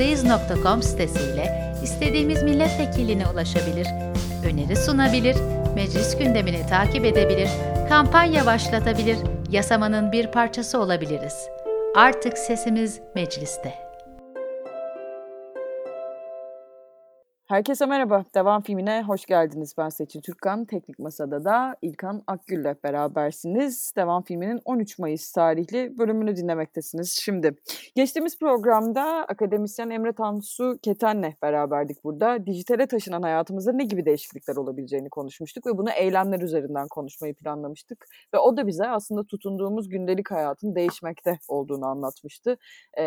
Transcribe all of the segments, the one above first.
bizdeyiz.com sitesiyle istediğimiz milletvekiline ulaşabilir, öneri sunabilir, meclis gündemini takip edebilir, kampanya başlatabilir, yasamanın bir parçası olabiliriz. Artık sesimiz mecliste. Herkese merhaba. Devam filmine hoş geldiniz. Ben Seçil Türkkan. Teknik Masa'da da İlkan Akgül'le berabersiniz. Devam filminin 13 Mayıs tarihli bölümünü dinlemektesiniz. Şimdi geçtiğimiz programda akademisyen Emre Tansu Keten'le beraberdik burada. Dijitale taşınan hayatımızda ne gibi değişiklikler olabileceğini konuşmuştuk ve bunu eylemler üzerinden konuşmayı planlamıştık. Ve o da bize aslında tutunduğumuz gündelik hayatın değişmekte olduğunu anlatmıştı. E,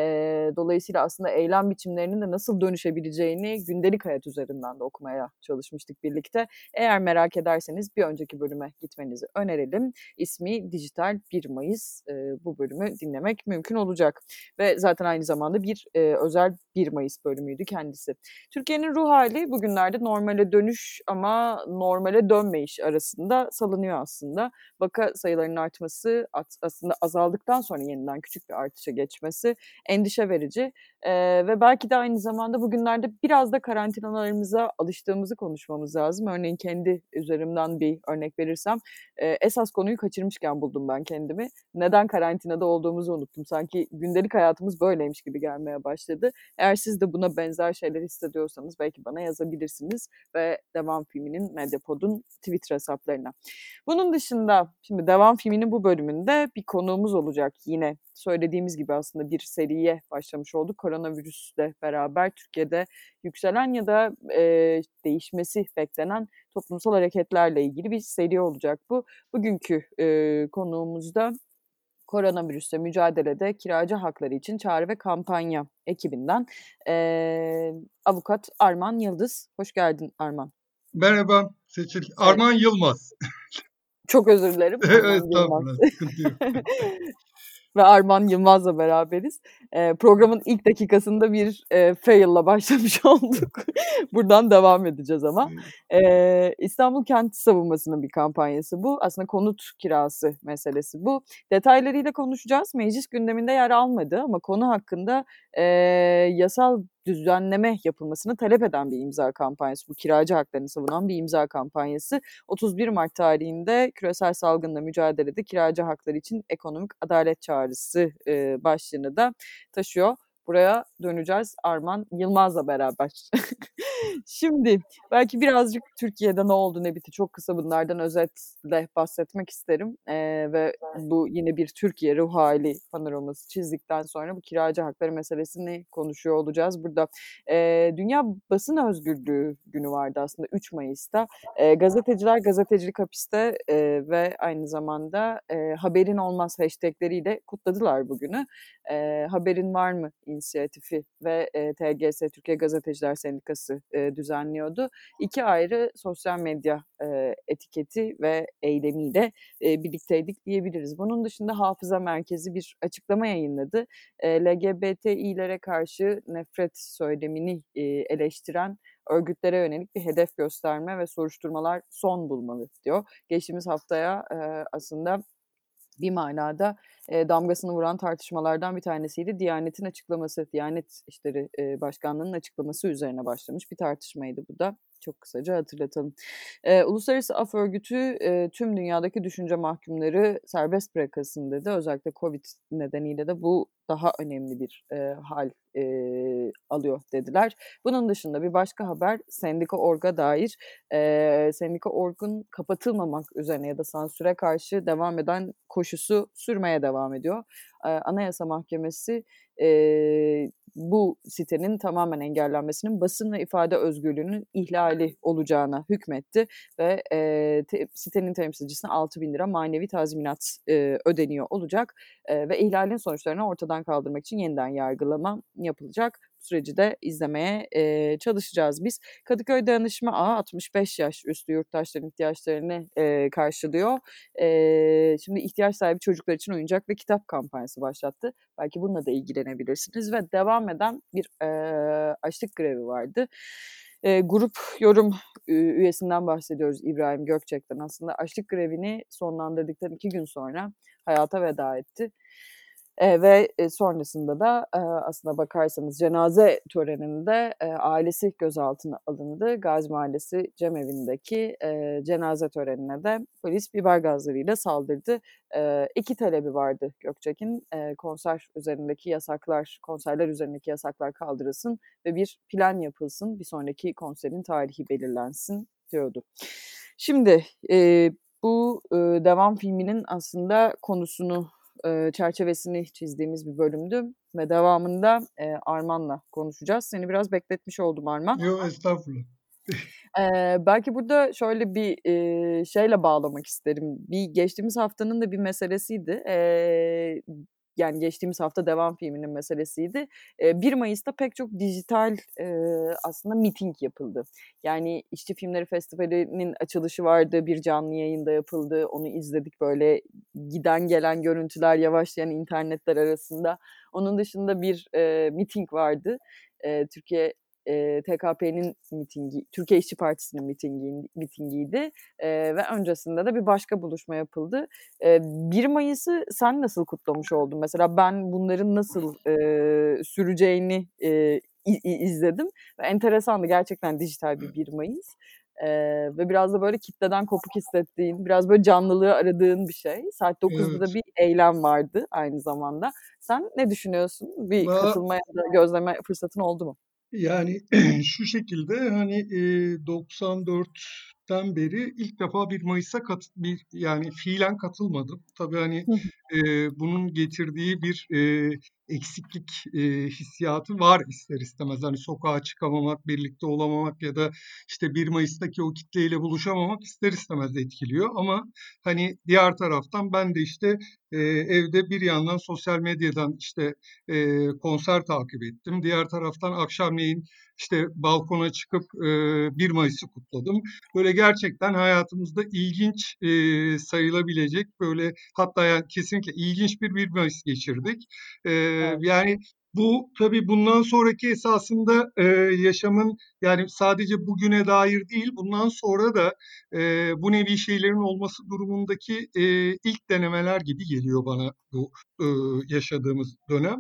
dolayısıyla aslında eylem biçimlerinin de nasıl dönüşebileceğini gündelik hayat üzerinden de okumaya çalışmıştık birlikte. Eğer merak ederseniz bir önceki bölüme gitmenizi önerelim. İsmi Dijital 1 Mayıs. E, bu bölümü dinlemek mümkün olacak. Ve zaten aynı zamanda bir e, özel 1 Mayıs bölümüydü kendisi. Türkiye'nin ruh hali bugünlerde normale dönüş ama normale dönmeyiş arasında salınıyor aslında. Vaka sayılarının artması aslında azaldıktan sonra yeniden küçük bir artışa geçmesi endişe verici. Ee, ve belki de aynı zamanda bugünlerde biraz da karantinalarımıza alıştığımızı konuşmamız lazım. Örneğin kendi üzerimden bir örnek verirsem e, esas konuyu kaçırmışken buldum ben kendimi. Neden karantinada olduğumuzu unuttum. Sanki gündelik hayatımız böyleymiş gibi gelmeye başladı. Eğer siz de buna benzer şeyler hissediyorsanız belki bana yazabilirsiniz ve Devam Filmi'nin Medyapod'un Twitter hesaplarına. Bunun dışında şimdi Devam Filmi'nin bu bölümünde bir konuğumuz olacak yine söylediğimiz gibi aslında bir seriye başlamış olduk. Koronavirüsle beraber Türkiye'de yükselen ya da e, değişmesi beklenen toplumsal hareketlerle ilgili bir seri olacak bu. Bugünkü e, konuğumuzda koronavirüsle mücadelede kiracı hakları için çağrı ve kampanya ekibinden e, avukat Arman Yıldız. Hoş geldin Arman. Merhaba Seçil. Arman Yılmaz. Çok özür dilerim. evet, tamam. ve Arman Yılmaz'la beraberiz. E, programın ilk dakikasında bir e, fail'la başlamış olduk. Buradan devam edeceğiz ama. E, İstanbul Kent Savunması'nın bir kampanyası bu. Aslında konut kirası meselesi bu. Detaylarıyla konuşacağız. Meclis gündeminde yer almadı ama konu hakkında e, yasal düzenleme yapılmasını talep eden bir imza kampanyası. Bu kiracı haklarını savunan bir imza kampanyası. 31 Mart tarihinde küresel salgınla mücadelede kiracı hakları için ekonomik adalet çağrısı e, başlığını da taşıyor. Buraya döneceğiz Arman Yılmaz'la beraber. Şimdi belki birazcık Türkiye'de ne oldu ne bitti çok kısa bunlardan özetle bahsetmek isterim. Ee, ve bu yine bir Türkiye ruh hali panoraması çizdikten sonra bu kiracı hakları meselesini konuşuyor olacağız. Burada e, Dünya Basın Özgürlüğü günü vardı aslında 3 Mayıs'ta. E, gazeteciler gazetecilik hapiste e, ve aynı zamanda e, haberin olmaz hashtagleriyle kutladılar bugünü. E, haberin var mı inisiyatifi ve e, TGS Türkiye Gazeteciler Sendikası düzenliyordu. İki ayrı sosyal medya etiketi ve eylemiyle e, birlikteydik diyebiliriz. Bunun dışında Hafıza Merkezi bir açıklama yayınladı. E, LGBTİ'lere karşı nefret söylemini eleştiren örgütlere yönelik bir hedef gösterme ve soruşturmalar son bulmalı diyor. Geçtiğimiz haftaya aslında bir manada e, damgasını vuran tartışmalardan bir tanesiydi. Diyanet'in açıklaması, Diyanet İşleri e, Başkanlığı'nın açıklaması üzerine başlamış bir tartışmaydı bu da çok kısaca hatırlatalım. Ee, Uluslararası Af Örgütü e, tüm dünyadaki düşünce mahkumları serbest bırakasın dedi. Özellikle Covid nedeniyle de bu daha önemli bir e, hal e, alıyor dediler. Bunun dışında bir başka haber Sendika Org'a dair. E, Sendika Org'un kapatılmamak üzerine ya da sansüre karşı devam eden koşusu sürmeye devam ediyor. E, Anayasa Mahkemesi e, bu sitenin tamamen engellenmesinin basın ve ifade özgürlüğünün ihlali olacağına hükmetti ve e, te, sitenin temsilcisine 6 bin lira manevi tazminat e, ödeniyor olacak e, ve ihlalin sonuçlarını ortadan kaldırmak için yeniden yargılama yapılacak süreci de izlemeye e, çalışacağız biz. Kadıköy Dayanışma Ağı 65 yaş üstü yurttaşların ihtiyaçlarını e, karşılıyor. E, şimdi ihtiyaç sahibi çocuklar için oyuncak ve kitap kampanyası başlattı. Belki bununla da ilgilenebilirsiniz ve devam eden bir e, açlık grevi vardı. E, grup yorum üyesinden bahsediyoruz İbrahim Gökçek'ten. Aslında açlık grevini sonlandırdıktan iki gün sonra hayata veda etti. Eee, ve, sonrasında da, eee, aslına bakarsanız cenaze töreninde, eee, ailesi gözaltına alındı. Gazi Mahallesi Cemevi'ndeki, eee, cenaze törenine de polis biber gazlarıyla saldırdı. Eee, 2 talebi vardı Gökçek'in. Eee, konser üzerindeki yasaklar, konserler üzerindeki yasaklar kaldırılsın ve bir plan yapılsın, bir sonraki konserin tarihi belirlensin diyordu. Şimdi, eee, bu, ııı, devam filminin aslında konusunu, çerçevesini çizdiğimiz bir bölümdü ve devamında, eee, Arman'la konuşacağız. Seni biraz bekletmiş oldum Arman. Yo, estağfurullah. Eee, belki burada şöyle bir, eee, şeyle bağlamak isterim. Bir geçtiğimiz haftanın da bir meselesiydi. Eee, yani geçtiğimiz hafta devam filminin meselesiydi. Eee, 1 Mayıs'ta pek çok dijital, aslında miting yapıldı. Yani İşçi Filmleri Festivali'nin açılışı vardı, bir canlı yayın da yapıldı. Onu izledik böyle giden gelen görüntüler, yavaşlayan internetler arasında. Onun dışında bir, eee, miting vardı. Türkiye, eee, TKP'nin mitingi, Türkiye İşçi Partisi'nin mitingi mitingiydi, eee, ve öncesinde de bir başka buluşma yapıldı. Eee, 1 Mayıs'ı sen nasıl kutlamış oldun? Mesela ben bunların nasıl, eee, süreceğini, i izledim ve enteresandı gerçekten dijital bir 1 Mayıs. Eee, ve biraz da böyle kitleden kopuk hissettiğin, biraz böyle canlılığı aradığın bir şey. Saat 9'da da Evet. bir eylem vardı aynı zamanda. Sen ne düşünüyorsun? Bir Valla katılma ya da gözleme fırsatın oldu mu? Yani şu şekilde, hani, eee, 94'ten beri ilk defa 1 Mayıs'a kat bir yani fiilen katılmadım. Tabii, hani, Eee, bunun getirdiği bir, eee, eksiklik, eee, hissiyatı var ister istemez. Hani, sokağa çıkamamak, birlikte olamamak ya da, işte, 1 Mayıs'taki o kitleyle buluşamamak ister istemez etkiliyor ama, hani, diğer taraftan ben de, işte, eee, evde bir yandan sosyal medyadan, işte, eee, konser takip ettim. Diğer taraftan akşamleyin, işte, balkona çıkıp, eee, 1 Mayıs'ı kutladım. Böyle gerçekten hayatımızda ilginç, eee, sayılabilecek, böyle hatta yani kesinlikle ilginç bir 1 Mayıs geçirdik. Eee, Evet. yani bu tabii bundan sonraki esasında, eee, yaşamın yani sadece bugüne dair değil, bundan sonra da, eee, bu nevi şeylerin olması durumundaki, eee, ilk denemeler gibi geliyor bana bu, ııı, yaşadığımız dönem.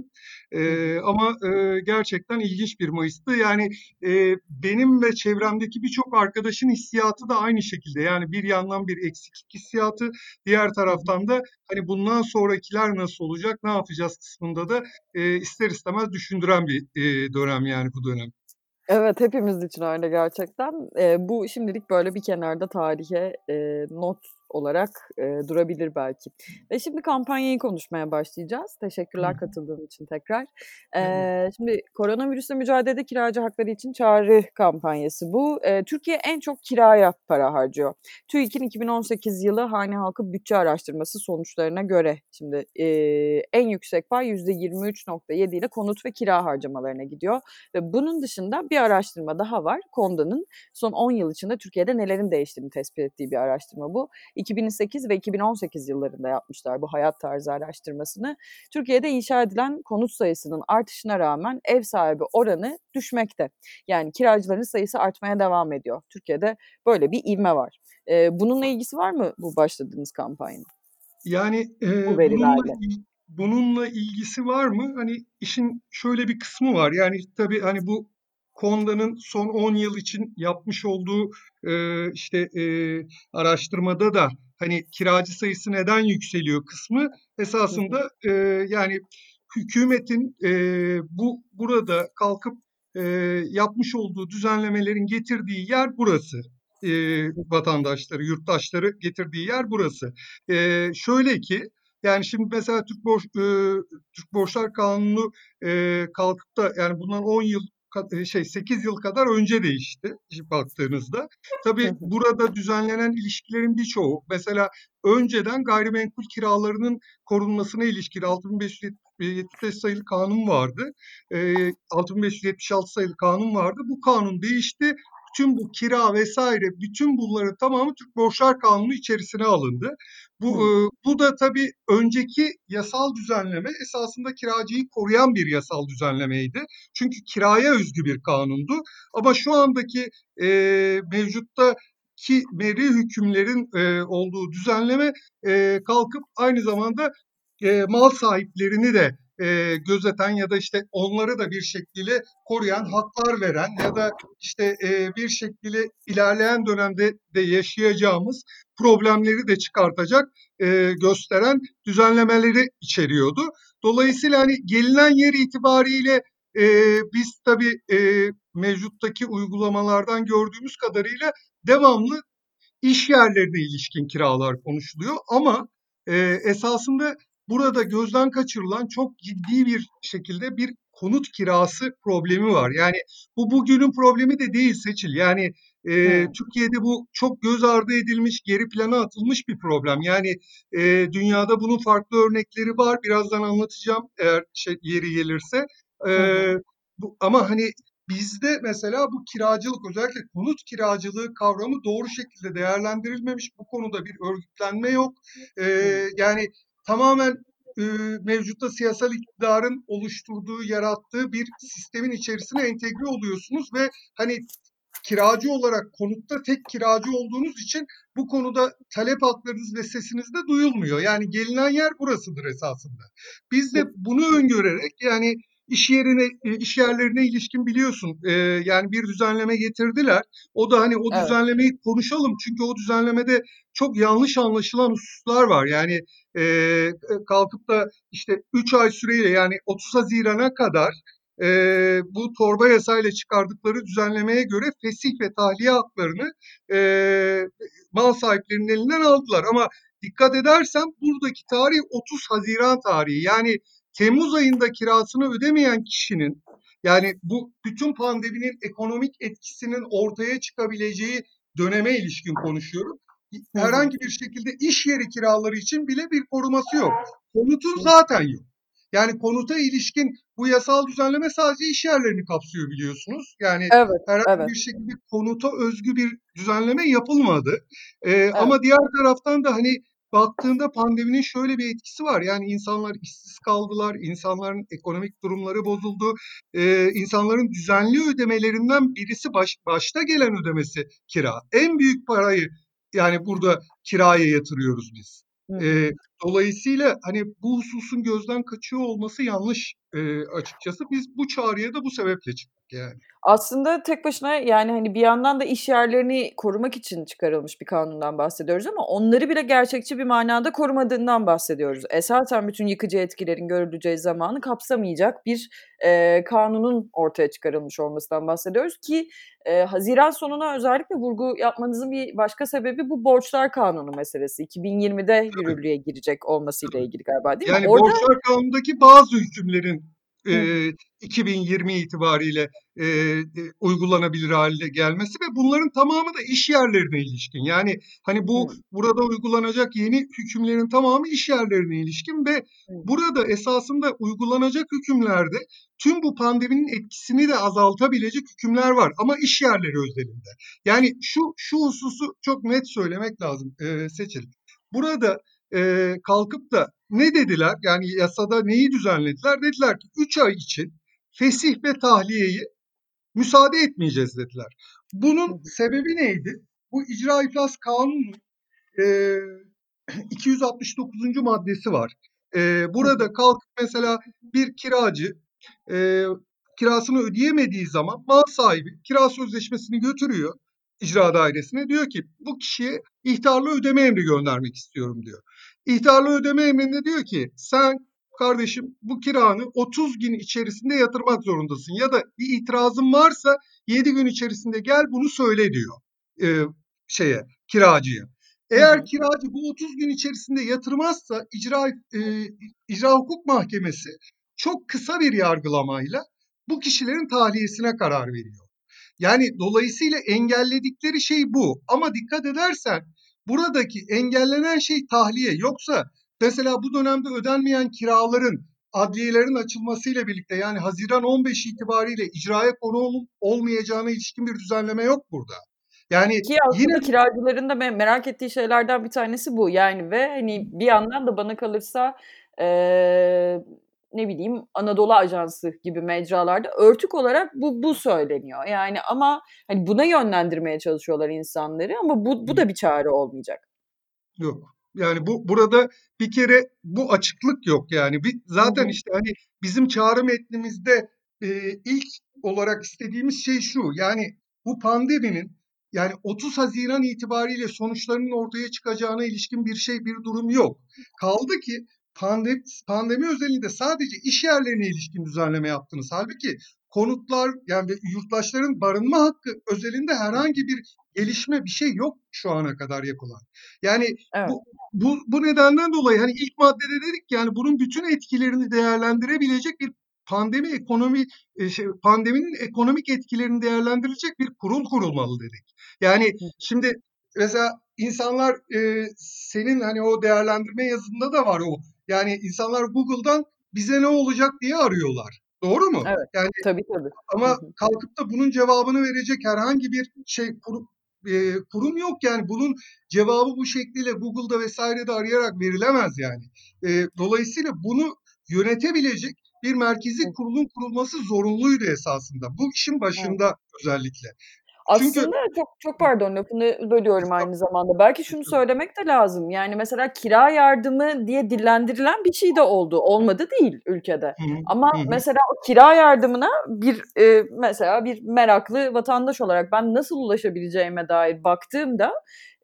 Eee, ama, eee, gerçekten ilginç bir Mayıs'tı. Yani, eee, benim ve çevremdeki birçok arkadaşın hissiyatı da aynı şekilde. Yani bir yandan bir eksiklik hissiyatı, diğer taraftan da, hani, bundan sonrakiler nasıl olacak, ne yapacağız kısmında da, eee, ister istemez düşündüren bir, eee, dönem yani bu dönem. Evet, hepimiz için öyle gerçekten. Eee, bu şimdilik böyle bir kenarda tarihe, eee, not olarak, eee, durabilir belki. Ve şimdi kampanyayı konuşmaya başlayacağız. Teşekkürler katıldığın için tekrar. Eee, şimdi koronavirüsle mücadelede kiracı hakları için çağrı kampanyası bu. Eee, Türkiye en çok kiraya para harcıyor. TÜİK'in 2018 yılı hane halkı bütçe araştırması sonuçlarına göre şimdi, eee, en yüksek pay %23.7 ile konut ve kira harcamalarına gidiyor ve bunun dışında bir araştırma daha var. KONDA'nın son 10 yıl içinde Türkiye'de nelerin değiştiğini tespit ettiği bir araştırma bu. 2008 ve 2018 yıllarında yapmışlar bu hayat tarzı araştırmasını. Türkiye'de inşa edilen konut sayısının artışına rağmen ev sahibi oranı düşmekte. Yani kiracıların sayısı artmaya devam ediyor. Türkiye'de böyle bir ivme var. Eee, bununla ilgisi var mı bu başladığınız kampanyanın? Yani, eee, Bu verilerle. il bununla ilgisi var mı? Hani, işin şöyle bir kısmı var. Yani, tabii, hani, bu KONDA'nın son 10 yıl için yapmış olduğu, eee, işte, eee, araştırmada da, hani, kiracı sayısı neden yükseliyor kısmı esasında, eee, yani, hükümetin, eee, bu burada kalkıp, eee, yapmış olduğu düzenlemelerin getirdiği yer burası. Eee, vatandaşları, yurttaşları getirdiği yer burası. Eee, şöyle ki, yani, şimdi mesela Türk Borç ııı, Türk Borçlar Kanunu, eee, kalkıp da yani bundan 10 yıl şey 8 yıl kadar önce değişti baktığınızda. Tabii burada düzenlenen ilişkilerin birçoğu mesela önceden gayrimenkul kiralarının korunmasına ilişkin 6575 sayılı kanun vardı. Eee, 6576 sayılı kanun vardı. Bu kanun değişti. Bütün bu kira vs. bütün bunların tamamı Türk Borçlar Kanunu içerisine alındı. Bu, bu da tabii önceki yasal düzenleme esasında kiracıyı koruyan bir yasal düzenlemeydi. Çünkü kiraya özgü bir kanundu ama şu andaki, eee, mevcuttaki meri hükümlerin, eee, olduğu düzenleme, eee, kalkıp aynı zamanda e, mal sahiplerini de e, gözeten ya da işte onları da bir şekilde koruyan, haklar veren ya da işte e, bir şekilde ilerleyen dönemde de yaşayacağımız problemleri de çıkartacak e, gösteren düzenlemeleri içeriyordu. Dolayısıyla hani gelinen yer itibariyle e, biz tabii e, mevcuttaki uygulamalardan gördüğümüz kadarıyla devamlı iş yerlerine ilişkin kiralar konuşuluyor ama e, esasında burada gözden kaçırılan çok ciddi bir şekilde bir konut kirası problemi var. Yani bu bugünün problemi de değil Seçil. Yani e, Türkiye'de bu çok göz ardı edilmiş, geri plana atılmış bir problem. Yani e, dünyada bunun farklı örnekleri var. Birazdan anlatacağım eğer şey, yeri gelirse. E, bu, ama hani Bizde mesela bu kiracılık özellikle konut kiracılığı kavramı doğru şekilde değerlendirilmemiş. Bu konuda bir örgütlenme yok. Ee, yani tamamen e, mevcutta siyasal iktidarın oluşturduğu, yarattığı bir sistemin içerisine entegre oluyorsunuz ve hani kiracı olarak konutta tek kiracı olduğunuz için bu konuda talep haklarınız ve sesiniz de duyulmuyor. Yani gelinen yer burasıdır esasında. Biz de bunu öngörerek yani iş yerine e, iş yerlerine ilişkin biliyorsun e, yani bir düzenleme getirdiler. O da hani o evet. düzenlemeyi konuşalım çünkü o düzenlemede çok yanlış anlaşılan hususlar var. Yani e, kalkıp da işte 3 ay süreyle yani 30 Haziran'a kadar e, bu torba yasayla çıkardıkları düzenlemeye göre fesih ve tahliye haklarını e, mal sahiplerinin elinden aldılar. Ama dikkat edersen buradaki tarih 30 Haziran tarihi. Yani Temmuz ayında kirasını ödemeyen kişinin yani bu bütün pandeminin ekonomik etkisinin ortaya çıkabileceği döneme ilişkin konuşuyorum. Herhangi bir şekilde iş yeri kiraları için bile bir koruması yok. Konutu zaten yok. Yani konuta ilişkin bu yasal düzenleme sadece iş yerlerini kapsıyor biliyorsunuz. Yani evet, herhangi evet. bir şekilde konuta özgü bir düzenleme yapılmadı. Ee, evet. Ama diğer taraftan da hani baktığında pandeminin şöyle bir etkisi var. Yani insanlar işsiz kaldılar, insanların ekonomik durumları bozuldu, ee, insanların düzenli ödemelerinden birisi baş, başta gelen ödemesi kira. En büyük parayı yani burada kiraya yatırıyoruz biz. E, dolayısıyla hani bu hususun gözden kaçıyor olması yanlış e, açıkçası. Biz bu çağrıya da bu sebeple çıktık yani. Aslında tek başına yani hani bir yandan da iş yerlerini korumak için çıkarılmış bir kanundan bahsediyoruz ama onları bile gerçekçi bir manada korumadığından bahsediyoruz. Esasen bütün yıkıcı etkilerin görüleceği zamanı kapsamayacak bir e, kanunun ortaya çıkarılmış olmasından bahsediyoruz ki e, Haziran sonuna özellikle vurgu yapmanızın bir başka sebebi bu borçlar kanunu meselesi. 2020'de yürürlüğe girecek olmasıyla ilgili galiba değil yani mi? Yani Orada... borçlar kanunundaki bazı hükümlerin e, 2020 itibariyle e, e, uygulanabilir hale gelmesi ve bunların tamamı da iş yerlerine ilişkin. Yani hani bu Hı. burada uygulanacak yeni hükümlerin tamamı iş yerlerine ilişkin ve Hı. burada esasında uygulanacak hükümlerde tüm bu pandeminin etkisini de azaltabilecek hükümler var ama iş yerleri özelinde. Yani şu şu hususu çok net söylemek lazım e, Seçil. Burada e, kalkıp da ne dediler? Yani yasada neyi düzenlediler? Dediler ki 3 ay için fesih ve tahliyeyi müsaade etmeyeceğiz dediler. Bunun sebebi neydi? Bu icra iflas kanunun e, 269. maddesi var. E, burada kalkıp mesela bir kiracı e, kirasını ödeyemediği zaman mal sahibi kira sözleşmesini götürüyor icra dairesine diyor ki bu kişiye ihtarlı ödeme emri göndermek istiyorum diyor. İhtarlı ödeme emrinde diyor ki sen kardeşim bu kiranı 30 gün içerisinde yatırmak zorundasın ya da bir itirazın varsa 7 gün içerisinde gel bunu söyle diyor e, şeye kiracıya. Eğer kiracı bu 30 gün içerisinde yatırmazsa icra e, icra hukuk mahkemesi çok kısa bir yargılamayla bu kişilerin tahliyesine karar veriyor. Yani dolayısıyla engelledikleri şey bu. Ama dikkat edersen buradaki engellenen şey tahliye. Yoksa mesela bu dönemde ödenmeyen kiraların adliyelerin açılmasıyla birlikte yani Haziran 15 itibariyle icraya konu olmayacağına ilişkin bir düzenleme yok burada. Yani Ki yine kiracıların da merak ettiği şeylerden bir tanesi bu. Yani ve hani bir yandan da bana kalırsa ee, ne bileyim Anadolu Ajansı gibi mecralarda örtük olarak bu bu söyleniyor. Yani ama hani buna yönlendirmeye çalışıyorlar insanları ama bu bu da bir çare olmayacak. Yok. Yani bu burada bir kere bu açıklık yok yani. Bir, zaten işte hani bizim çağrı metnimizde e, ilk olarak istediğimiz şey şu. Yani bu pandeminin yani 30 Haziran itibariyle sonuçlarının ortaya çıkacağına ilişkin bir şey, bir durum yok. Kaldı ki pandemi, pandemi özelinde sadece iş yerlerine ilişkin düzenleme yaptınız. Halbuki konutlar yani yurttaşların barınma hakkı özelinde herhangi bir gelişme bir şey yok şu ana kadar yapılan. Yani Evet. bu bu bu nedenden dolayı hani ilk maddede dedik ki, yani bunun bütün etkilerini değerlendirebilecek bir pandemi ekonomi e, şey, pandeminin ekonomik etkilerini değerlendirecek bir kurul kurulmalı dedik. Yani şimdi mesela insanlar e, senin hani o değerlendirme yazında da var o. Yani insanlar Google'dan bize ne olacak diye arıyorlar. Doğru mu? Evet. Yani Tabii tabii. Ama kalkıp da bunun cevabını verecek herhangi bir şey kurum, e, kurum yok yani bunun cevabı bu şekliyle Google'da vesairede arayarak verilemez yani. E, dolayısıyla bunu yönetebilecek bir merkezi kurulun kurulması zorunluydu esasında. Bu işin Evet. başında özellikle. Çünkü Aslında çok çok pardon lafını bölüyorum aynı zamanda. Belki şunu söylemek de lazım. Yani mesela kira yardımı diye dillendirilen bir şey de oldu. Olmadı değil ülkede. Ama mesela o kira yardımına bir e, mesela bir meraklı vatandaş olarak ben nasıl ulaşabileceğime dair baktığımda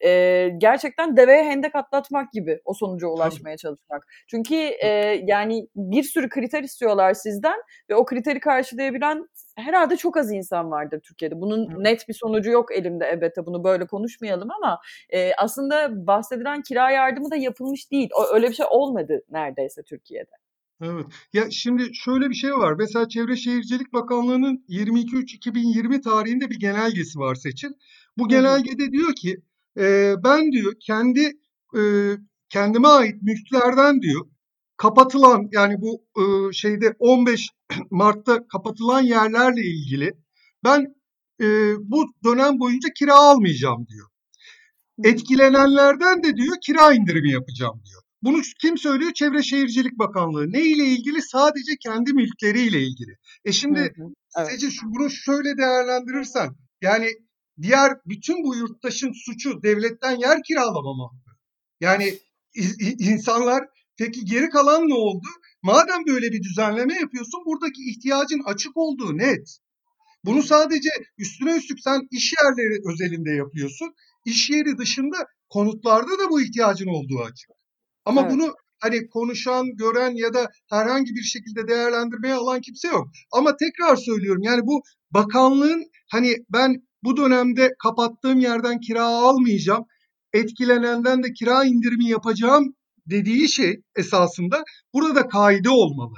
e, gerçekten deveye hendek atlatmak gibi o sonuca ulaşmaya çalışmak. Çünkü e, yani bir sürü kriter istiyorlar sizden ve o kriteri karşılayabilen herhalde çok az insan vardır Türkiye'de. Bunun Evet. net bir sonucu yok elimde elbette bunu böyle konuşmayalım ama e, aslında bahsedilen kira yardımı da yapılmış değil. O, öyle bir şey olmadı neredeyse Türkiye'de. Evet. Ya şimdi şöyle bir şey var. Mesela Çevre Şehircilik Bakanlığı'nın 22.3.2020 tarihinde bir genelgesi var Seçil. Bu genelgede diyor ki e, ben diyor kendi e, kendime ait mülklerden diyor kapatılan yani bu e, şeyde 15 Mart'ta kapatılan yerlerle ilgili ben e, bu dönem boyunca kira almayacağım diyor. Hı hı. Etkilenenlerden de diyor kira indirimi yapacağım diyor. Bunu kim söylüyor? Çevre Şehircilik Bakanlığı. Ne ile ilgili? Sadece kendi mülkleriyle ilgili. E Hı şimdi hı. Evet. Sece şu bunu şöyle değerlendirirsen yani diğer bütün bu yurttaşın suçu devletten yer kiralamamak. Yani insanlar peki geri kalan ne oldu? Madem böyle bir düzenleme yapıyorsun buradaki ihtiyacın açık olduğu net. Bunu sadece üstüne üstlük sen iş yerleri özelinde yapıyorsun. İş yeri dışında konutlarda da bu ihtiyacın olduğu açık. Ama Evet. bunu hani konuşan, gören ya da herhangi bir şekilde değerlendirmeye alan kimse yok. Ama tekrar söylüyorum yani bu bakanlığın hani ben bu dönemde kapattığım yerden kira almayacağım, etkilenenden de kira indirimi yapacağım dediği şey esasında burada kaide olmalı.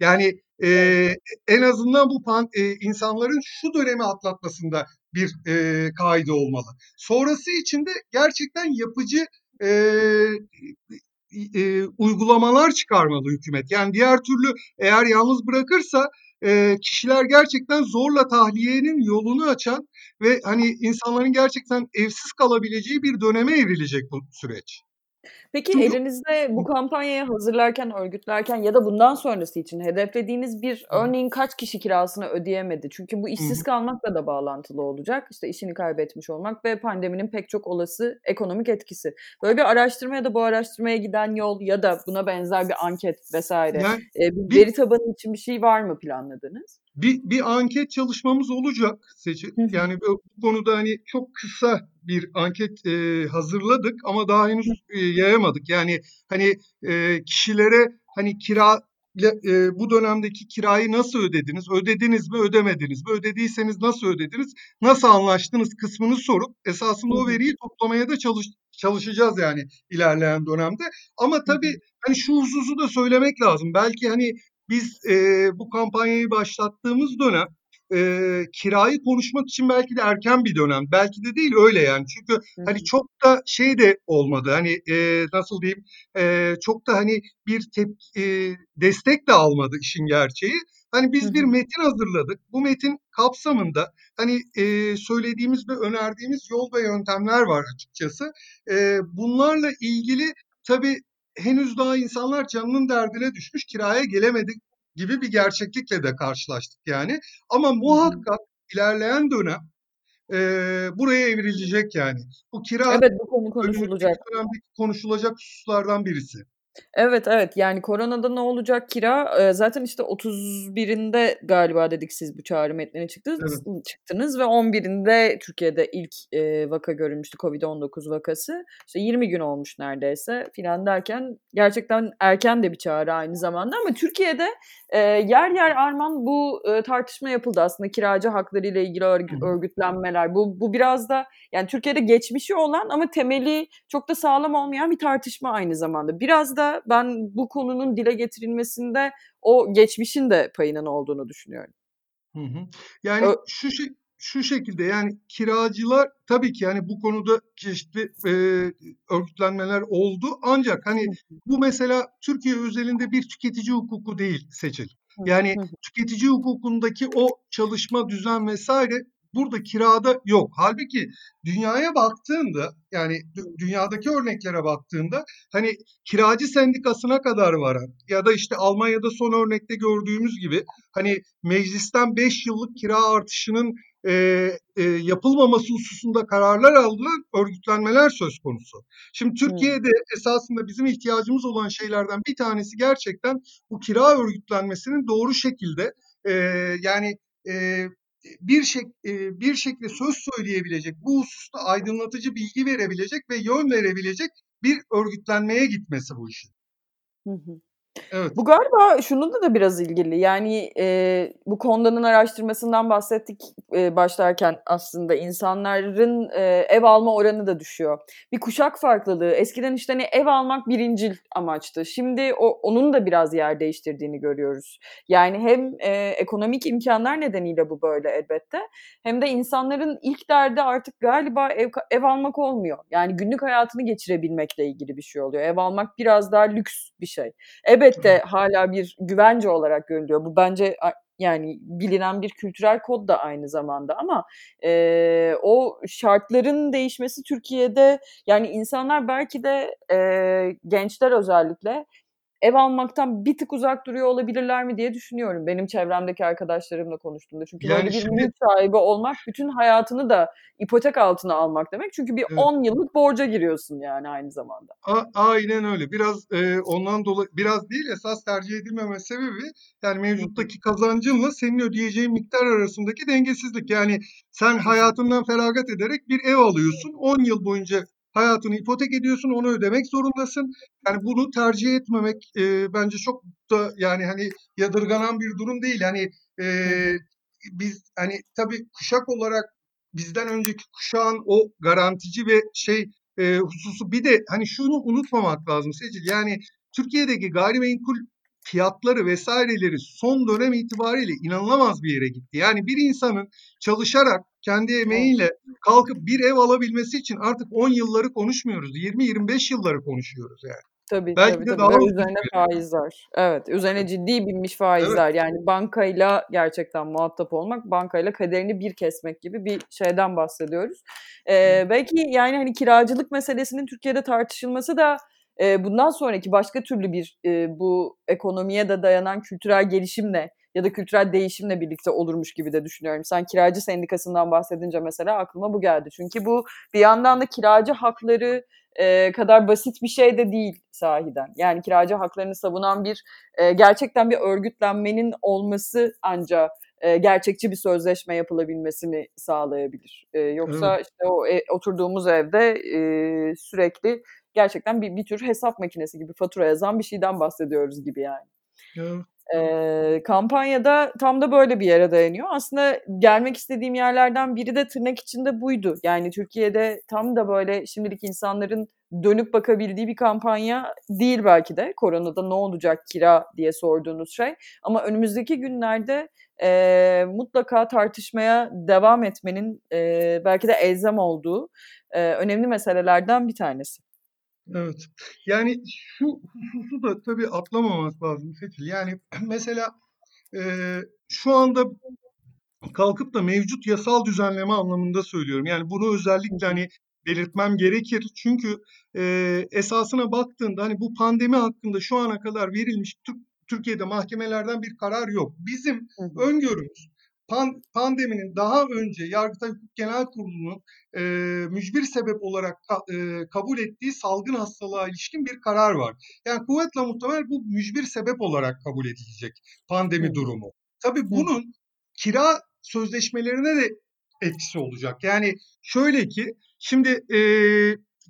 Yani e, en azından bu pan, e, insanların şu dönemi atlatmasında bir e, kaide olmalı. Sonrası için de gerçekten yapıcı e, e, uygulamalar çıkarmalı hükümet. Yani diğer türlü eğer yalnız bırakırsa e, kişiler gerçekten zorla tahliyenin yolunu açan ve hani insanların gerçekten evsiz kalabileceği bir döneme evrilecek bu süreç. Peki elinizde bu kampanyayı hazırlarken, örgütlerken ya da bundan sonrası için hedeflediğiniz bir örneğin kaç kişi kirasını ödeyemedi? Çünkü bu işsiz kalmakla da bağlantılı olacak. İşte işini kaybetmiş olmak ve pandeminin pek çok olası ekonomik etkisi. Böyle bir araştırma ya da bu araştırmaya giden yol ya da buna benzer bir anket vesaire Yani e, bir bir veri tabanı için bir şey var mı planladınız? Bir bir anket çalışmamız olacak hı. Yani bu konuda hani çok kısa bir anket e, hazırladık ama daha henüz e, yayamadık. Yani hani e, kişilere hani kira e, bu dönemdeki kirayı nasıl ödediniz? Ödediniz mi, ödemediniz mi? Ödediyseniz nasıl ödediniz? Nasıl anlaştınız kısmını sorup esasında o veriyi toplamaya da çalış, çalışacağız yani ilerleyen dönemde. Ama tabii hani şu hususu da söylemek lazım. Belki hani biz e, bu kampanyayı başlattığımız dönem e, kirayı konuşmak için belki de erken bir dönem. Belki de değil öyle yani. Çünkü Hı hani çok da şey de olmadı. Hani e, nasıl diyeyim? E, çok da hani bir tep, e, destek de almadı işin gerçeği. Hani biz bir hı. metin hazırladık. Bu metin kapsamında hani e, söylediğimiz ve önerdiğimiz yol ve yöntemler var açıkçası. E, bunlarla ilgili tabii henüz daha insanlar canının derdine düşmüş, kiraya gelemedi gibi bir gerçeklikle de karşılaştık yani. Ama muhakkak ilerleyen dönem eee, buraya evrilecek yani. Bu kira Evet, bu konu konuşulacak. konuşulacak hususlardan birisi. Evet, evet. Yani koronada ne olacak kira? Zaten işte 31'inde galiba dedik siz bu çağrı metnine çıktınız Evet. çıktınız ve 11'inde Türkiye'de ilk, eee, vaka görülmüştü COVID-19 vakası. İşte 20 gün olmuş neredeyse filan derken gerçekten erken de bir çağrı aynı zamanda ama Türkiye'de, eee, yer yer Arman bu, eee, tartışma yapıldı aslında kiracı hakları ile ilgili örgütlenmeler. Bu bu biraz da yani Türkiye'de geçmişi olan ama temeli çok da sağlam olmayan bir tartışma aynı zamanda. Biraz da ben bu konunun dile getirilmesinde o geçmişin de payının olduğunu düşünüyorum. Hı hı. Yani Ö şu şe şu şekilde yani kiracılar tabii ki yani bu konuda çeşitli, eee, örgütlenmeler oldu ancak hani bu mesela Türkiye özelinde bir tüketici hukuku değil Seçil. Yani tüketici hukukundaki o çalışma, düzen vs. burada kirada yok. Hâlbuki dünyaya baktığında yani dünyadaki örneklere baktığında hani kiracı sendikasına kadar varan ya da işte Almanya'da son örnekte gördüğümüz gibi hani meclisten 5 yıllık kira artışının, eee, eee, yapılmaması hususunda kararlar alınan örgütlenmeler söz konusu. Şimdi. Türkiye'de esasında bizim ihtiyacımız olan şeylerden bir tanesi gerçekten bu kira örgütlenmesinin doğru şekilde, eee, yani, eee, bir şek eee, bir şekilde söz söyleyebilecek, bu hususta aydınlatıcı bilgi verebilecek ve yön verebilecek bir örgütlenmeye gitmesi bu işin. Hı hı. Evet. Bu galiba şununla da biraz ilgili. Yani, eee, bu Konda'nın araştırmasından bahsettik, eee, başlarken aslında insanların, eee, ev alma oranı da düşüyor. Bir kuşak farklılığı. Eskiden işte hani ev almak birincil amaçtı. Şimdi o onun da biraz yer değiştirdiğini görüyoruz. Yani hem, eee, ekonomik imkânlar nedeniyle bu böyle elbette hem de insanların ilk derdi artık galiba ev ev almak olmuyor. Yani günlük hayatını geçirebilmekle ilgili bir şey oluyor. Ev almak biraz daha lüks bir şey. Elbette hâlâ bir güvence olarak görülüyor. Bu bence yani bilinen bir kültürel kod da aynı zamanda ama, eee, o şartların değişmesi Türkiye'de yani insanlar belki de, eee, gençler özellikle ev almaktan bir tık uzak duruyor olabilirler mi diye düşünüyorum benim çevremdeki arkadaşlarımla konuştuğumda. Çünkü böyle Yani bir şimdi mülk sahibi olmak bütün hayatını da ipotek altına almak demek. Çünkü bir Evet. 10 yıllık borca giriyorsun yani aynı zamanda. A aynen öyle. Biraz, eee, ondan dolayı biraz değil esas tercih edilmeme sebebi yani mevcuttaki kazancınla senin ödeyeceğin miktar arasındaki dengesizlik. Yani sen hayatından feragat ederek bir ev alıyorsun. 10 yıl boyunca hayatını ipotek ediyorsun, onu ödemek zorundasın. Yani bunu tercih etmemek, eee, bence çok da yani hani yadırganan bir durum değil. Hani, eee, biz hani tabii kuşak olarak bizden önceki kuşağın o garantici ve şey, eee, hususu bir de hani şunu unutmamak lazım Secil, yani Türkiye'deki gayrimenkul fiyatları vs.'leri son dönem itibariyle inanılamaz bir yere gitti. Yani bir insanın çalışarak, kendi Evet. emeğiyle kalkıp bir ev alabilmesi için artık 10 yılları konuşmuyoruz. 20-25 yılları konuşuyoruz yani. Tabii, Belki tabii, de tabii daha üzerine faizler. Evet, üzerine ciddi binmiş Evet. faizler. Yani bankayla gerçekten muhatap olmak, bankayla kaderini bir kesmek gibi bir şeyden bahsediyoruz. Evet. Eee, belki yani hani kiracılık meselesinin Türkiye'de tartışılması da, eee, bundan sonraki başka türlü bir, eee, bu ekonomiye de dayanan kültürel gelişimle ya da kültürel değişimle birlikte olurmuş gibi de düşünüyorum. Sen kiracı sendikasından bahsedince mesela aklıma bu geldi. Çünkü bu bir yandan da kiracı hakları, eee, kadar basit bir şey de değil sahiden. Yani kiracı haklarını savunan bir, eee, gerçekten bir örgütlenmenin olması anca, eee, gerçekçi bir sözleşme yapılabilmesini sağlayabilir. Evet. yoksa işte o e oturduğumuz evde, sürekli gerçekten bir bir tür hesap makinesi gibi fatura yazan bir şeyden bahsediyoruz gibi yani. Evet, evet. Eee, kampanya tam da böyle bir yere dayanıyor. Aslında gelmek istediğim yerlerden biri de tırnak içinde buydu. Yani Türkiye'de tam da böyle şimdilik insanların dönüp bakabildiği bir kampanya değil belki de. Koronada ne olacak kira diye sorduğunuz şey ama önümüzdeki günlerde, eee, mutlaka tartışmaya devam etmenin, eee, belki de elzem olduğu, eee, önemli meselelerden bir tanesi. Evet. Yani şu hususu da tabii atlamamak lazım Seçil. Yani mesela, eee, şu anda kalkıp da mevcut yasal düzenleme anlamında söylüyorum. Yani bunu özellikle hani belirtmem gerekir. Çünkü, eee, esasına baktığında hani bu pandemi hakkında şu ana kadar verilmiş Türk Türkiye'de mahkemelerden bir karar yok. Bizim öngörümüz pandeminin daha önce Yargıtay Hukuk Genel Kurulu'nun e, mücbir sebep olarak ka, e, kabul ettiği salgın hastalığa ilişkin bir karar var. Yani kuvvetle muhtemel bu mücbir sebep olarak kabul edilecek pandemi Hı. durumu. Tabii bunun kira sözleşmelerine de etkisi olacak. Yani şöyle ki şimdi e,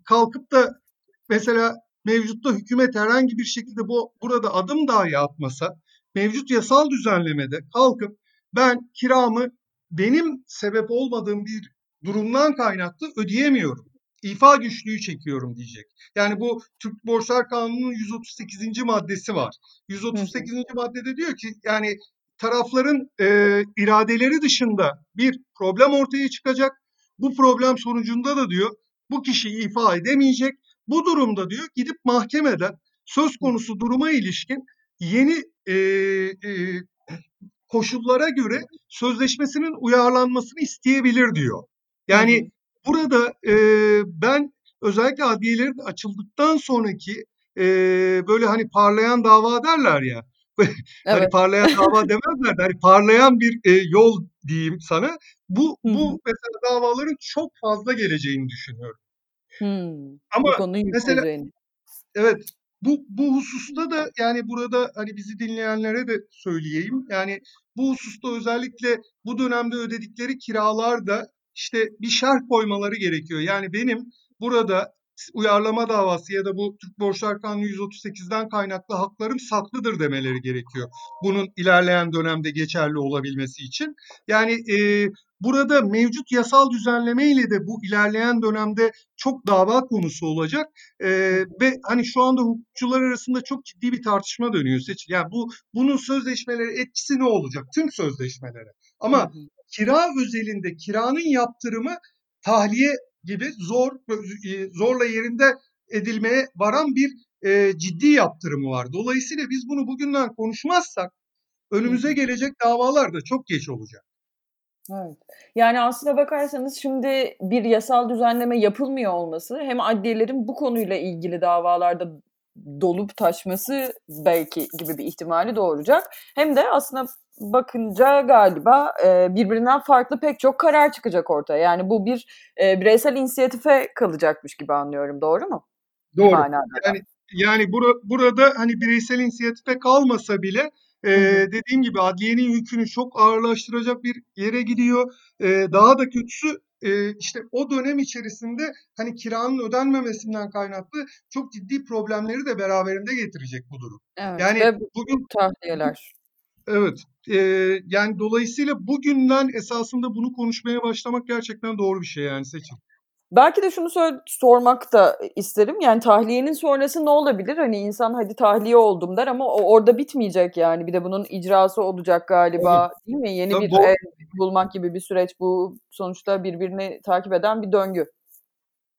kalkıp da mesela mevcutta hükümet herhangi bir şekilde bu burada adım dahi atmasa mevcut yasal düzenlemede kalkıp ben kiramı benim sebep olmadığım bir durumdan kaynaklı ödeyemiyorum. İfa güçlüğü çekiyorum diyecek. Yani bu Türk Borçlar Kanunu'nun 138. maddesi var. 138. maddede diyor ki yani tarafların e, iradeleri dışında bir problem ortaya çıkacak. Bu problem sonucunda da diyor bu kişi ifa edemeyecek. Bu durumda diyor gidip mahkemeden söz konusu duruma ilişkin yeni e, e, koşullara göre sözleşmesinin uyarlanmasını isteyebilir diyor. Yani hı. burada e, ben özellikle adliyelerin açıldıktan sonraki e, böyle hani parlayan dava derler ya. hani Evet. parlayan dava demezler de hani parlayan bir e, yol diyeyim sana. Bu hı. bu mesela davaların çok fazla geleceğini düşünüyorum. Hımm. Bu Ama mesela yükseleceğini. Evet. Bu bu hususta da yani burada hani bizi dinleyenlere de söyleyeyim. Yani bu hususta özellikle bu dönemde ödedikleri kiralar da işte bir şerh koymaları gerekiyor. Yani benim burada uyarlama davası ya da bu Türk Borçlar Kanunu 138'den kaynaklı haklarım saklıdır demeleri gerekiyor. Bunun ilerleyen dönemde geçerli olabilmesi için. Yani e, burada mevcut yasal düzenlemeyle de bu ilerleyen dönemde çok dava konusu olacak. E, ve hani şu anda hukukçular arasında çok ciddi bir tartışma dönüyor. Seçil. Yani bu bunun sözleşmeleri etkisi ne olacak? Tüm sözleşmelere. Ama kira özelinde kiranın yaptırımı tahliye gibi zor e, zorla yerinde edilmeye varan bir e, ciddi yaptırımı var. Dolayısıyla biz bunu bugünden konuşmazsak önümüze gelecek davalar da çok geç olacak. Evet. Yani aslına bakarsanız şimdi bir yasal düzenleme yapılmıyor olması hem adliyelerin bu konuyla ilgili davalarda dolup taşması belki gibi bir ihtimali doğuracak. Hem de aslında bakınca galiba e, birbirinden farklı pek çok karar çıkacak ortaya. Yani bu bir e, bireysel inisiyatife kalacakmış gibi anlıyorum. Doğru mu? Doğru. manada. Yani yani bura, burada hani bireysel inisiyatife kalmasa bile e, dediğim gibi adliyenin yükünü çok ağırlaştıracak bir yere gidiyor. E, daha da kötüsü e, işte o dönem içerisinde hani kiranın ödenmemesinden kaynaklı çok ciddi problemleri de beraberinde getirecek bu durum. Evet Yani bugün bu tahliyeler. Evet e, yani dolayısıyla bugünden esasında bunu konuşmaya başlamak gerçekten doğru bir şey yani Seçil. Belki de şunu söyle, sormak da isterim. Yani tahliyenin sonrası ne olabilir? Hani insan hadi tahliye oldum der ama o orada bitmeyecek yani. Bir de bunun icrası olacak Evet. galiba değil mi? Yeni Tabii bir ev bulmak gibi bir süreç. Bu sonuçta birbirini takip eden bir döngü.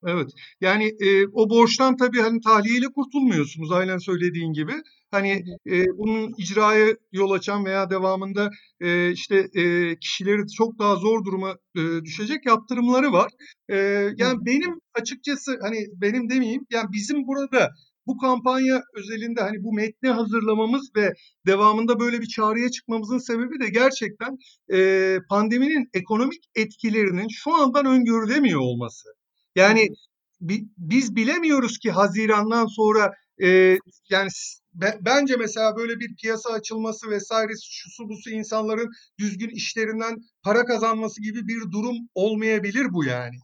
Evet. Yani e, o borçtan tabii hani tahliyeyle kurtulmuyorsunuz aynen söylediğin gibi. Hani e, bunun icraya yol açan veya devamında e, işte e, kişileri çok daha zor duruma e, düşecek yaptırımları var. E, yani benim açıkçası hani benim demeyeyim yani bizim burada bu kampanya özelinde hani bu metni hazırlamamız ve devamında böyle bir çağrıya çıkmamızın sebebi de gerçekten e, pandeminin ekonomik etkilerinin şu andan öngörülemiyor olması. Yani bi- biz bilemiyoruz ki Haziran'dan sonra e, yani be- bence mesela böyle bir piyasa açılması vesaire şusu busu insanların düzgün işlerinden para kazanması gibi bir durum olmayabilir bu yani.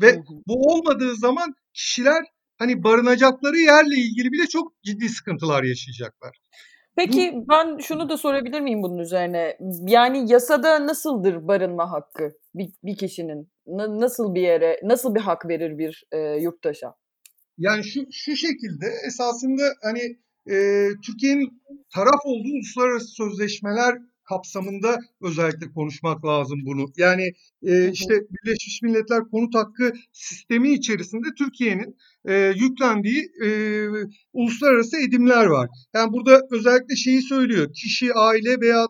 Ve bu olmadığı zaman kişiler hani barınacakları yerle ilgili bile çok ciddi sıkıntılar yaşayacaklar. Bu Peki ben şunu da sorabilir miyim bunun üzerine? Yani yasada nasıldır barınma hakkı bir, bir kişinin? Na- nasıl bir yere, nasıl bir hak verir bir e, yurttaşa? Yani şu şu şekilde esasında hani e, Türkiye'nin taraf olduğu uluslararası sözleşmeler kapsamında özellikle konuşmak lazım bunu. Yani e, işte Birleşmiş Milletler Konut Hakkı sistemi içerisinde Türkiye'nin e, yüklendiği e, uluslararası edimler var. Yani burada özellikle şeyi söylüyor. Kişi, aile veya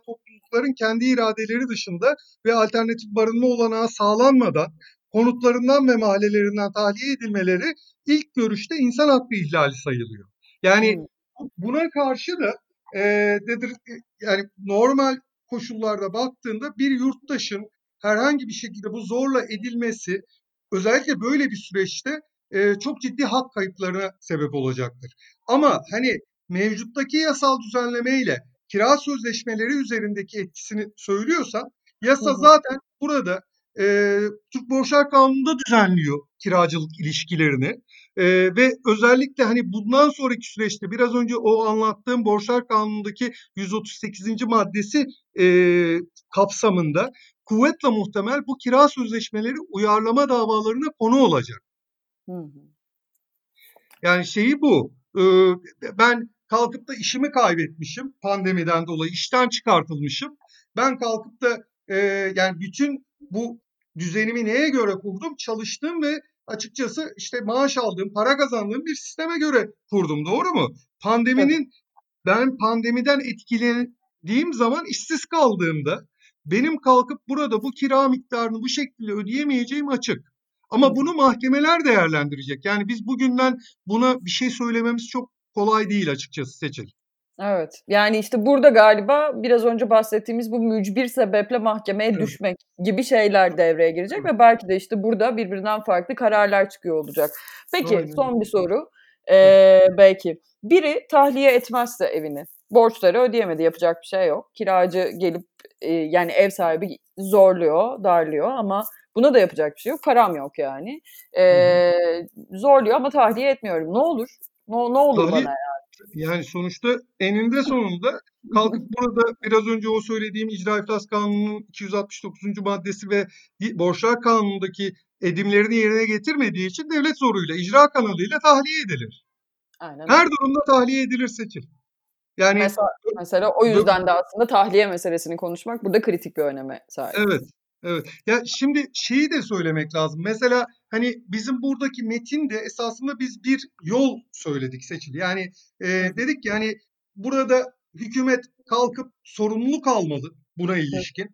toplulukların kendi iradeleri dışında ve alternatif barınma olanağı sağlanmadan konutlarından ve mahallelerinden tahliye edilmeleri ilk görüşte insan hakkı ihlali sayılıyor. Yani buna karşı da e, nedir e, yani normal koşullarda baktığında bir yurttaşın herhangi bir şekilde bu zorla edilmesi özellikle böyle bir süreçte e, çok ciddi hak kayıplarına sebep olacaktır. Ama hani mevcuttaki yasal düzenlemeyle kira sözleşmeleri üzerindeki etkisini söylüyorsam yasa zaten burada e, Türk Borçlar Kanunu'nda düzenliyor kiracılık ilişkilerini. E, ve özellikle hani bundan sonraki süreçte biraz önce o anlattığım Borçlar Kanunu'ndaki 138. maddesi e, kapsamında kuvvetle muhtemel bu kira sözleşmeleri uyarlama davalarına konu olacak. Hı hı. Yani şeyi bu. E, ben kalkıp da işimi kaybetmişim pandemiden dolayı işten çıkartılmışım. Ben kalkıp da e, yani bütün bu düzenimi neye göre kurdum? Çalıştım ve açıkçası işte maaş aldığım, para kazandığım bir sisteme göre kurdum. Doğru mu? Pandeminin ben pandemiden etkilendiğim zaman işsiz kaldığımda benim kalkıp burada bu kira miktarını bu şekilde ödeyemeyeceğim açık. Ama bunu mahkemeler değerlendirecek. Yani biz bugünden buna bir şey söylememiz çok kolay değil açıkçası Seçil. Evet. Yani işte burada galiba biraz önce bahsettiğimiz bu mücbir sebeple mahkemeye evet. düşmek gibi şeyler devreye girecek evet. ve belki de işte burada birbirinden farklı kararlar çıkıyor olacak. Peki Aynen. son bir soru. Ee, belki biri tahliye etmezse evini borçları ödeyemedi yapacak bir şey yok. Kiracı gelip e, yani ev sahibi zorluyor, darlıyor ama buna da yapacak bir şey yok. Param yok yani. Ee, zorluyor ama tahliye etmiyorum. Ne olur? Ne, ne olur tahliye, bana yani? Yani sonuçta eninde sonunda kalkıp burada biraz önce o söylediğim İcra İflas Kanunu'nun 269. maddesi ve Borçlar Kanunu'ndaki edimlerini yerine getirmediği için devlet zoruyla, icra kanalıyla tahliye edilir. Aynen. Her durumda tahliye edilir seçil. Yani mesela, mesela o yüzden de aslında tahliye meselesini konuşmak burada kritik bir öneme sahip. Evet. Evet. Ya şimdi şeyi de söylemek lazım. Mesela hani bizim buradaki metinde esasında biz bir yol söyledik seçili. Yani e, dedik ki hani burada hükümet kalkıp sorumluluk almalı buna ilişkin.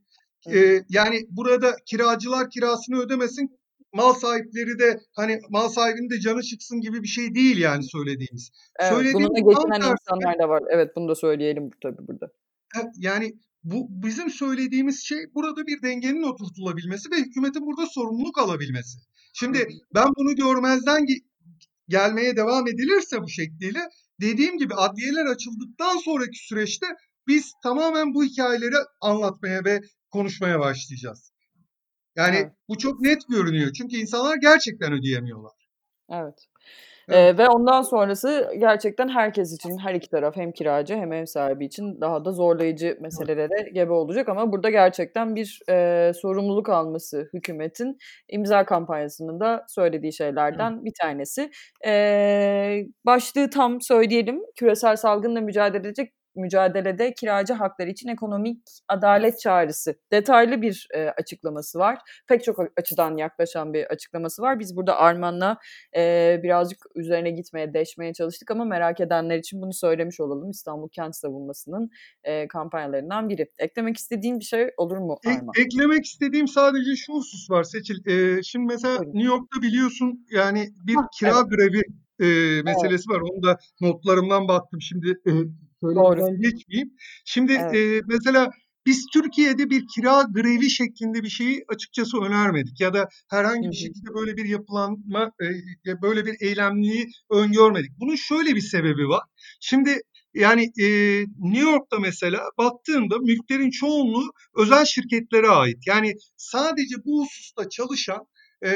E, yani burada kiracılar kirasını ödemesin, mal sahipleri de hani mal sahibinin de canı çıksın gibi bir şey değil yani söylediğimiz. Evet, Söylediğimiz bununla geçinen insanlar da var. Evet bunu da söyleyelim tabii burada. Yani bu bizim söylediğimiz şey burada bir dengenin oturtulabilmesi ve hükümetin burada sorumluluk alabilmesi. Şimdi ben bunu görmezden gelmeye devam edilirse bu şekliyle dediğim gibi adliyeler açıldıktan sonraki süreçte biz tamamen bu hikayeleri anlatmaya ve konuşmaya başlayacağız. Yani evet. bu çok net görünüyor. Çünkü insanlar gerçekten ödeyemiyorlar. Evet. Ee, ve ondan sonrası gerçekten herkes için, her iki taraf hem kiracı hem ev sahibi için daha da zorlayıcı meselelere gebe olacak. Ama burada gerçekten bir e, sorumluluk alması hükümetin imza kampanyasının da söylediği şeylerden bir tanesi. E, başlığı tam söyleyelim. Küresel salgınla mücadele edecek mücadelede kiracı hakları için ekonomik adalet çağrısı. Detaylı bir e, açıklaması var. Pek çok açıdan yaklaşan bir açıklaması var. Biz burada Arman'la e, birazcık üzerine gitmeye, deşmeye çalıştık ama merak edenler için bunu söylemiş olalım. İstanbul Kent Savunması'nın e, kampanyalarından biri. Eklemek istediğin bir şey olur mu Arman? E, eklemek istediğim sadece şu husus var Seçil. E, şimdi mesela Buyurun. New York'ta biliyorsun yani bir ha, kira evet. grevi e, meselesi evet. var. Onu da notlarımdan baktım. Şimdi e, söylemeden geçmeyeyim. Şimdi evet. e, mesela biz Türkiye'de bir kira grevi şeklinde bir şeyi açıkçası önermedik ya da herhangi bir şekilde böyle bir yapılanma, e, böyle bir eylemliği öngörmedik. Bunun şöyle bir sebebi var. Şimdi yani e, New York'ta mesela baktığında mülklerin çoğunluğu özel şirketlere ait. Yani sadece bu hususta çalışan e,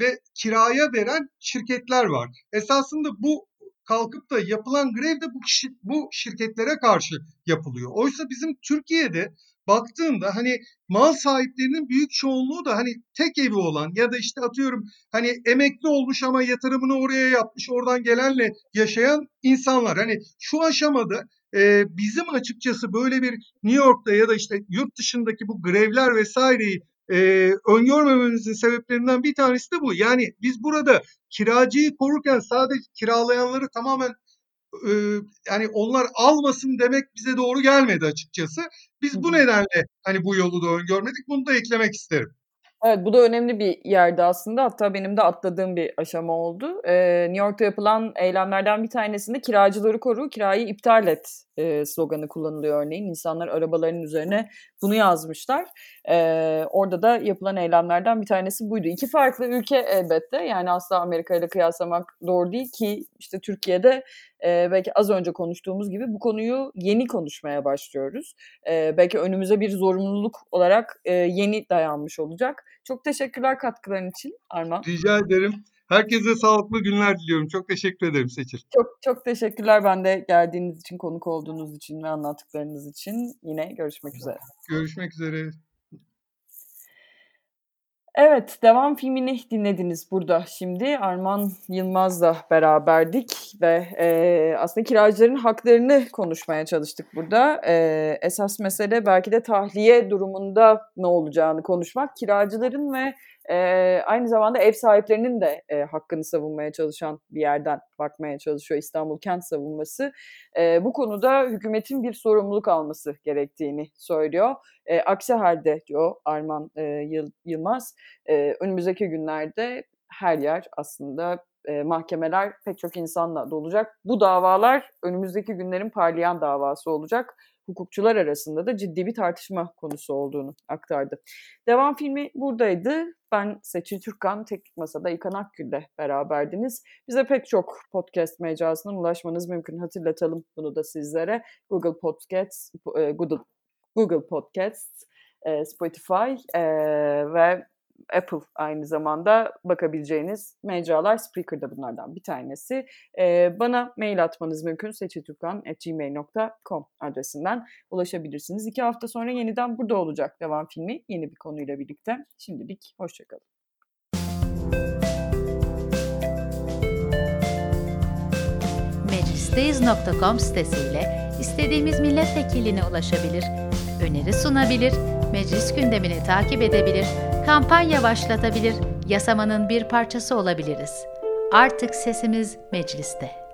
ve kiraya veren şirketler var. Esasında bu kalkıp da yapılan grev de bu, kişi, bu şirketlere karşı yapılıyor. Oysa bizim Türkiye'de baktığında hani mal sahiplerinin büyük çoğunluğu da hani tek evi olan ya da işte atıyorum hani emekli olmuş ama yatırımını oraya yapmış oradan gelenle yaşayan insanlar. Hani şu aşamada e, bizim açıkçası böyle bir New York'ta ya da işte yurt dışındaki bu grevler vesaireyi e, öngörmememizin sebeplerinden bir tanesi de bu. Yani biz burada kiracıyı korurken sadece kiralayanları tamamen e, yani onlar almasın demek bize doğru gelmedi açıkçası. Biz bu nedenle hani bu yolu da öngörmedik. Bunu da eklemek isterim. Evet bu da önemli bir yerde aslında. Hatta benim de atladığım bir aşama oldu. Ee, New York'ta yapılan eylemlerden bir tanesinde kiracıları koru, kirayı iptal et e, sloganı kullanılıyor örneğin. İnsanlar arabalarının üzerine bunu yazmışlar. E, orada da yapılan eylemlerden bir tanesi buydu. İki farklı ülke elbette yani asla Amerika ile kıyaslamak doğru değil ki işte Türkiye'de e, belki az önce konuştuğumuz gibi bu konuyu yeni konuşmaya başlıyoruz. E, belki önümüze bir zorunluluk olarak e, yeni dayanmış olacak. Çok teşekkürler katkıların için Arman. Rica ederim. Herkese sağlıklı günler diliyorum. Çok teşekkür ederim Seçil. Çok çok teşekkürler ben de geldiğiniz için, konuk olduğunuz için ve anlattıklarınız için. Yine görüşmek üzere. Görüşmek üzere. Evet, devam filmini dinlediniz burada şimdi. Arman Yılmaz'la beraberdik ve e, aslında kiracıların haklarını konuşmaya çalıştık burada. E, esas mesele belki de tahliye durumunda ne olacağını konuşmak. Kiracıların ve e, aynı zamanda ev sahiplerinin de e, hakkını savunmaya çalışan bir yerden bakmaya çalışıyor İstanbul Kent Savunması. E, bu konuda hükümetin bir sorumluluk alması gerektiğini söylüyor. E, aksi halde diyor Arman e, Yılmaz, e, önümüzdeki günlerde her yer aslında e, mahkemeler pek çok insanla dolacak. Bu davalar önümüzdeki günlerin parlayan davası olacak hukukçular arasında da ciddi bir tartışma konusu olduğunu aktardı. Devam filmi buradaydı. Ben Seçil Türkan, Teknik Masa'da İlkan Akgül'le beraberdiniz. Bize pek çok podcast mecrasından ulaşmanız mümkün. Hatırlatalım bunu da sizlere. Google Podcasts, e, Google, Google Podcasts, e, Spotify e, ve Apple aynı zamanda bakabileceğiniz mecralar. Spreaker da bunlardan bir tanesi. Ee, bana mail atmanız mümkün. seçilturkan.gmail.com adresinden ulaşabilirsiniz. İki hafta sonra yeniden burada olacak devam filmi yeni bir konuyla birlikte. Şimdilik hoşçakalın. Meclisteyiz.com sitesiyle istediğimiz milletvekiline ulaşabilir, öneri sunabilir, meclis gündemini takip edebilir, kampanya başlatabilir, yasamanın bir parçası olabiliriz. Artık sesimiz mecliste.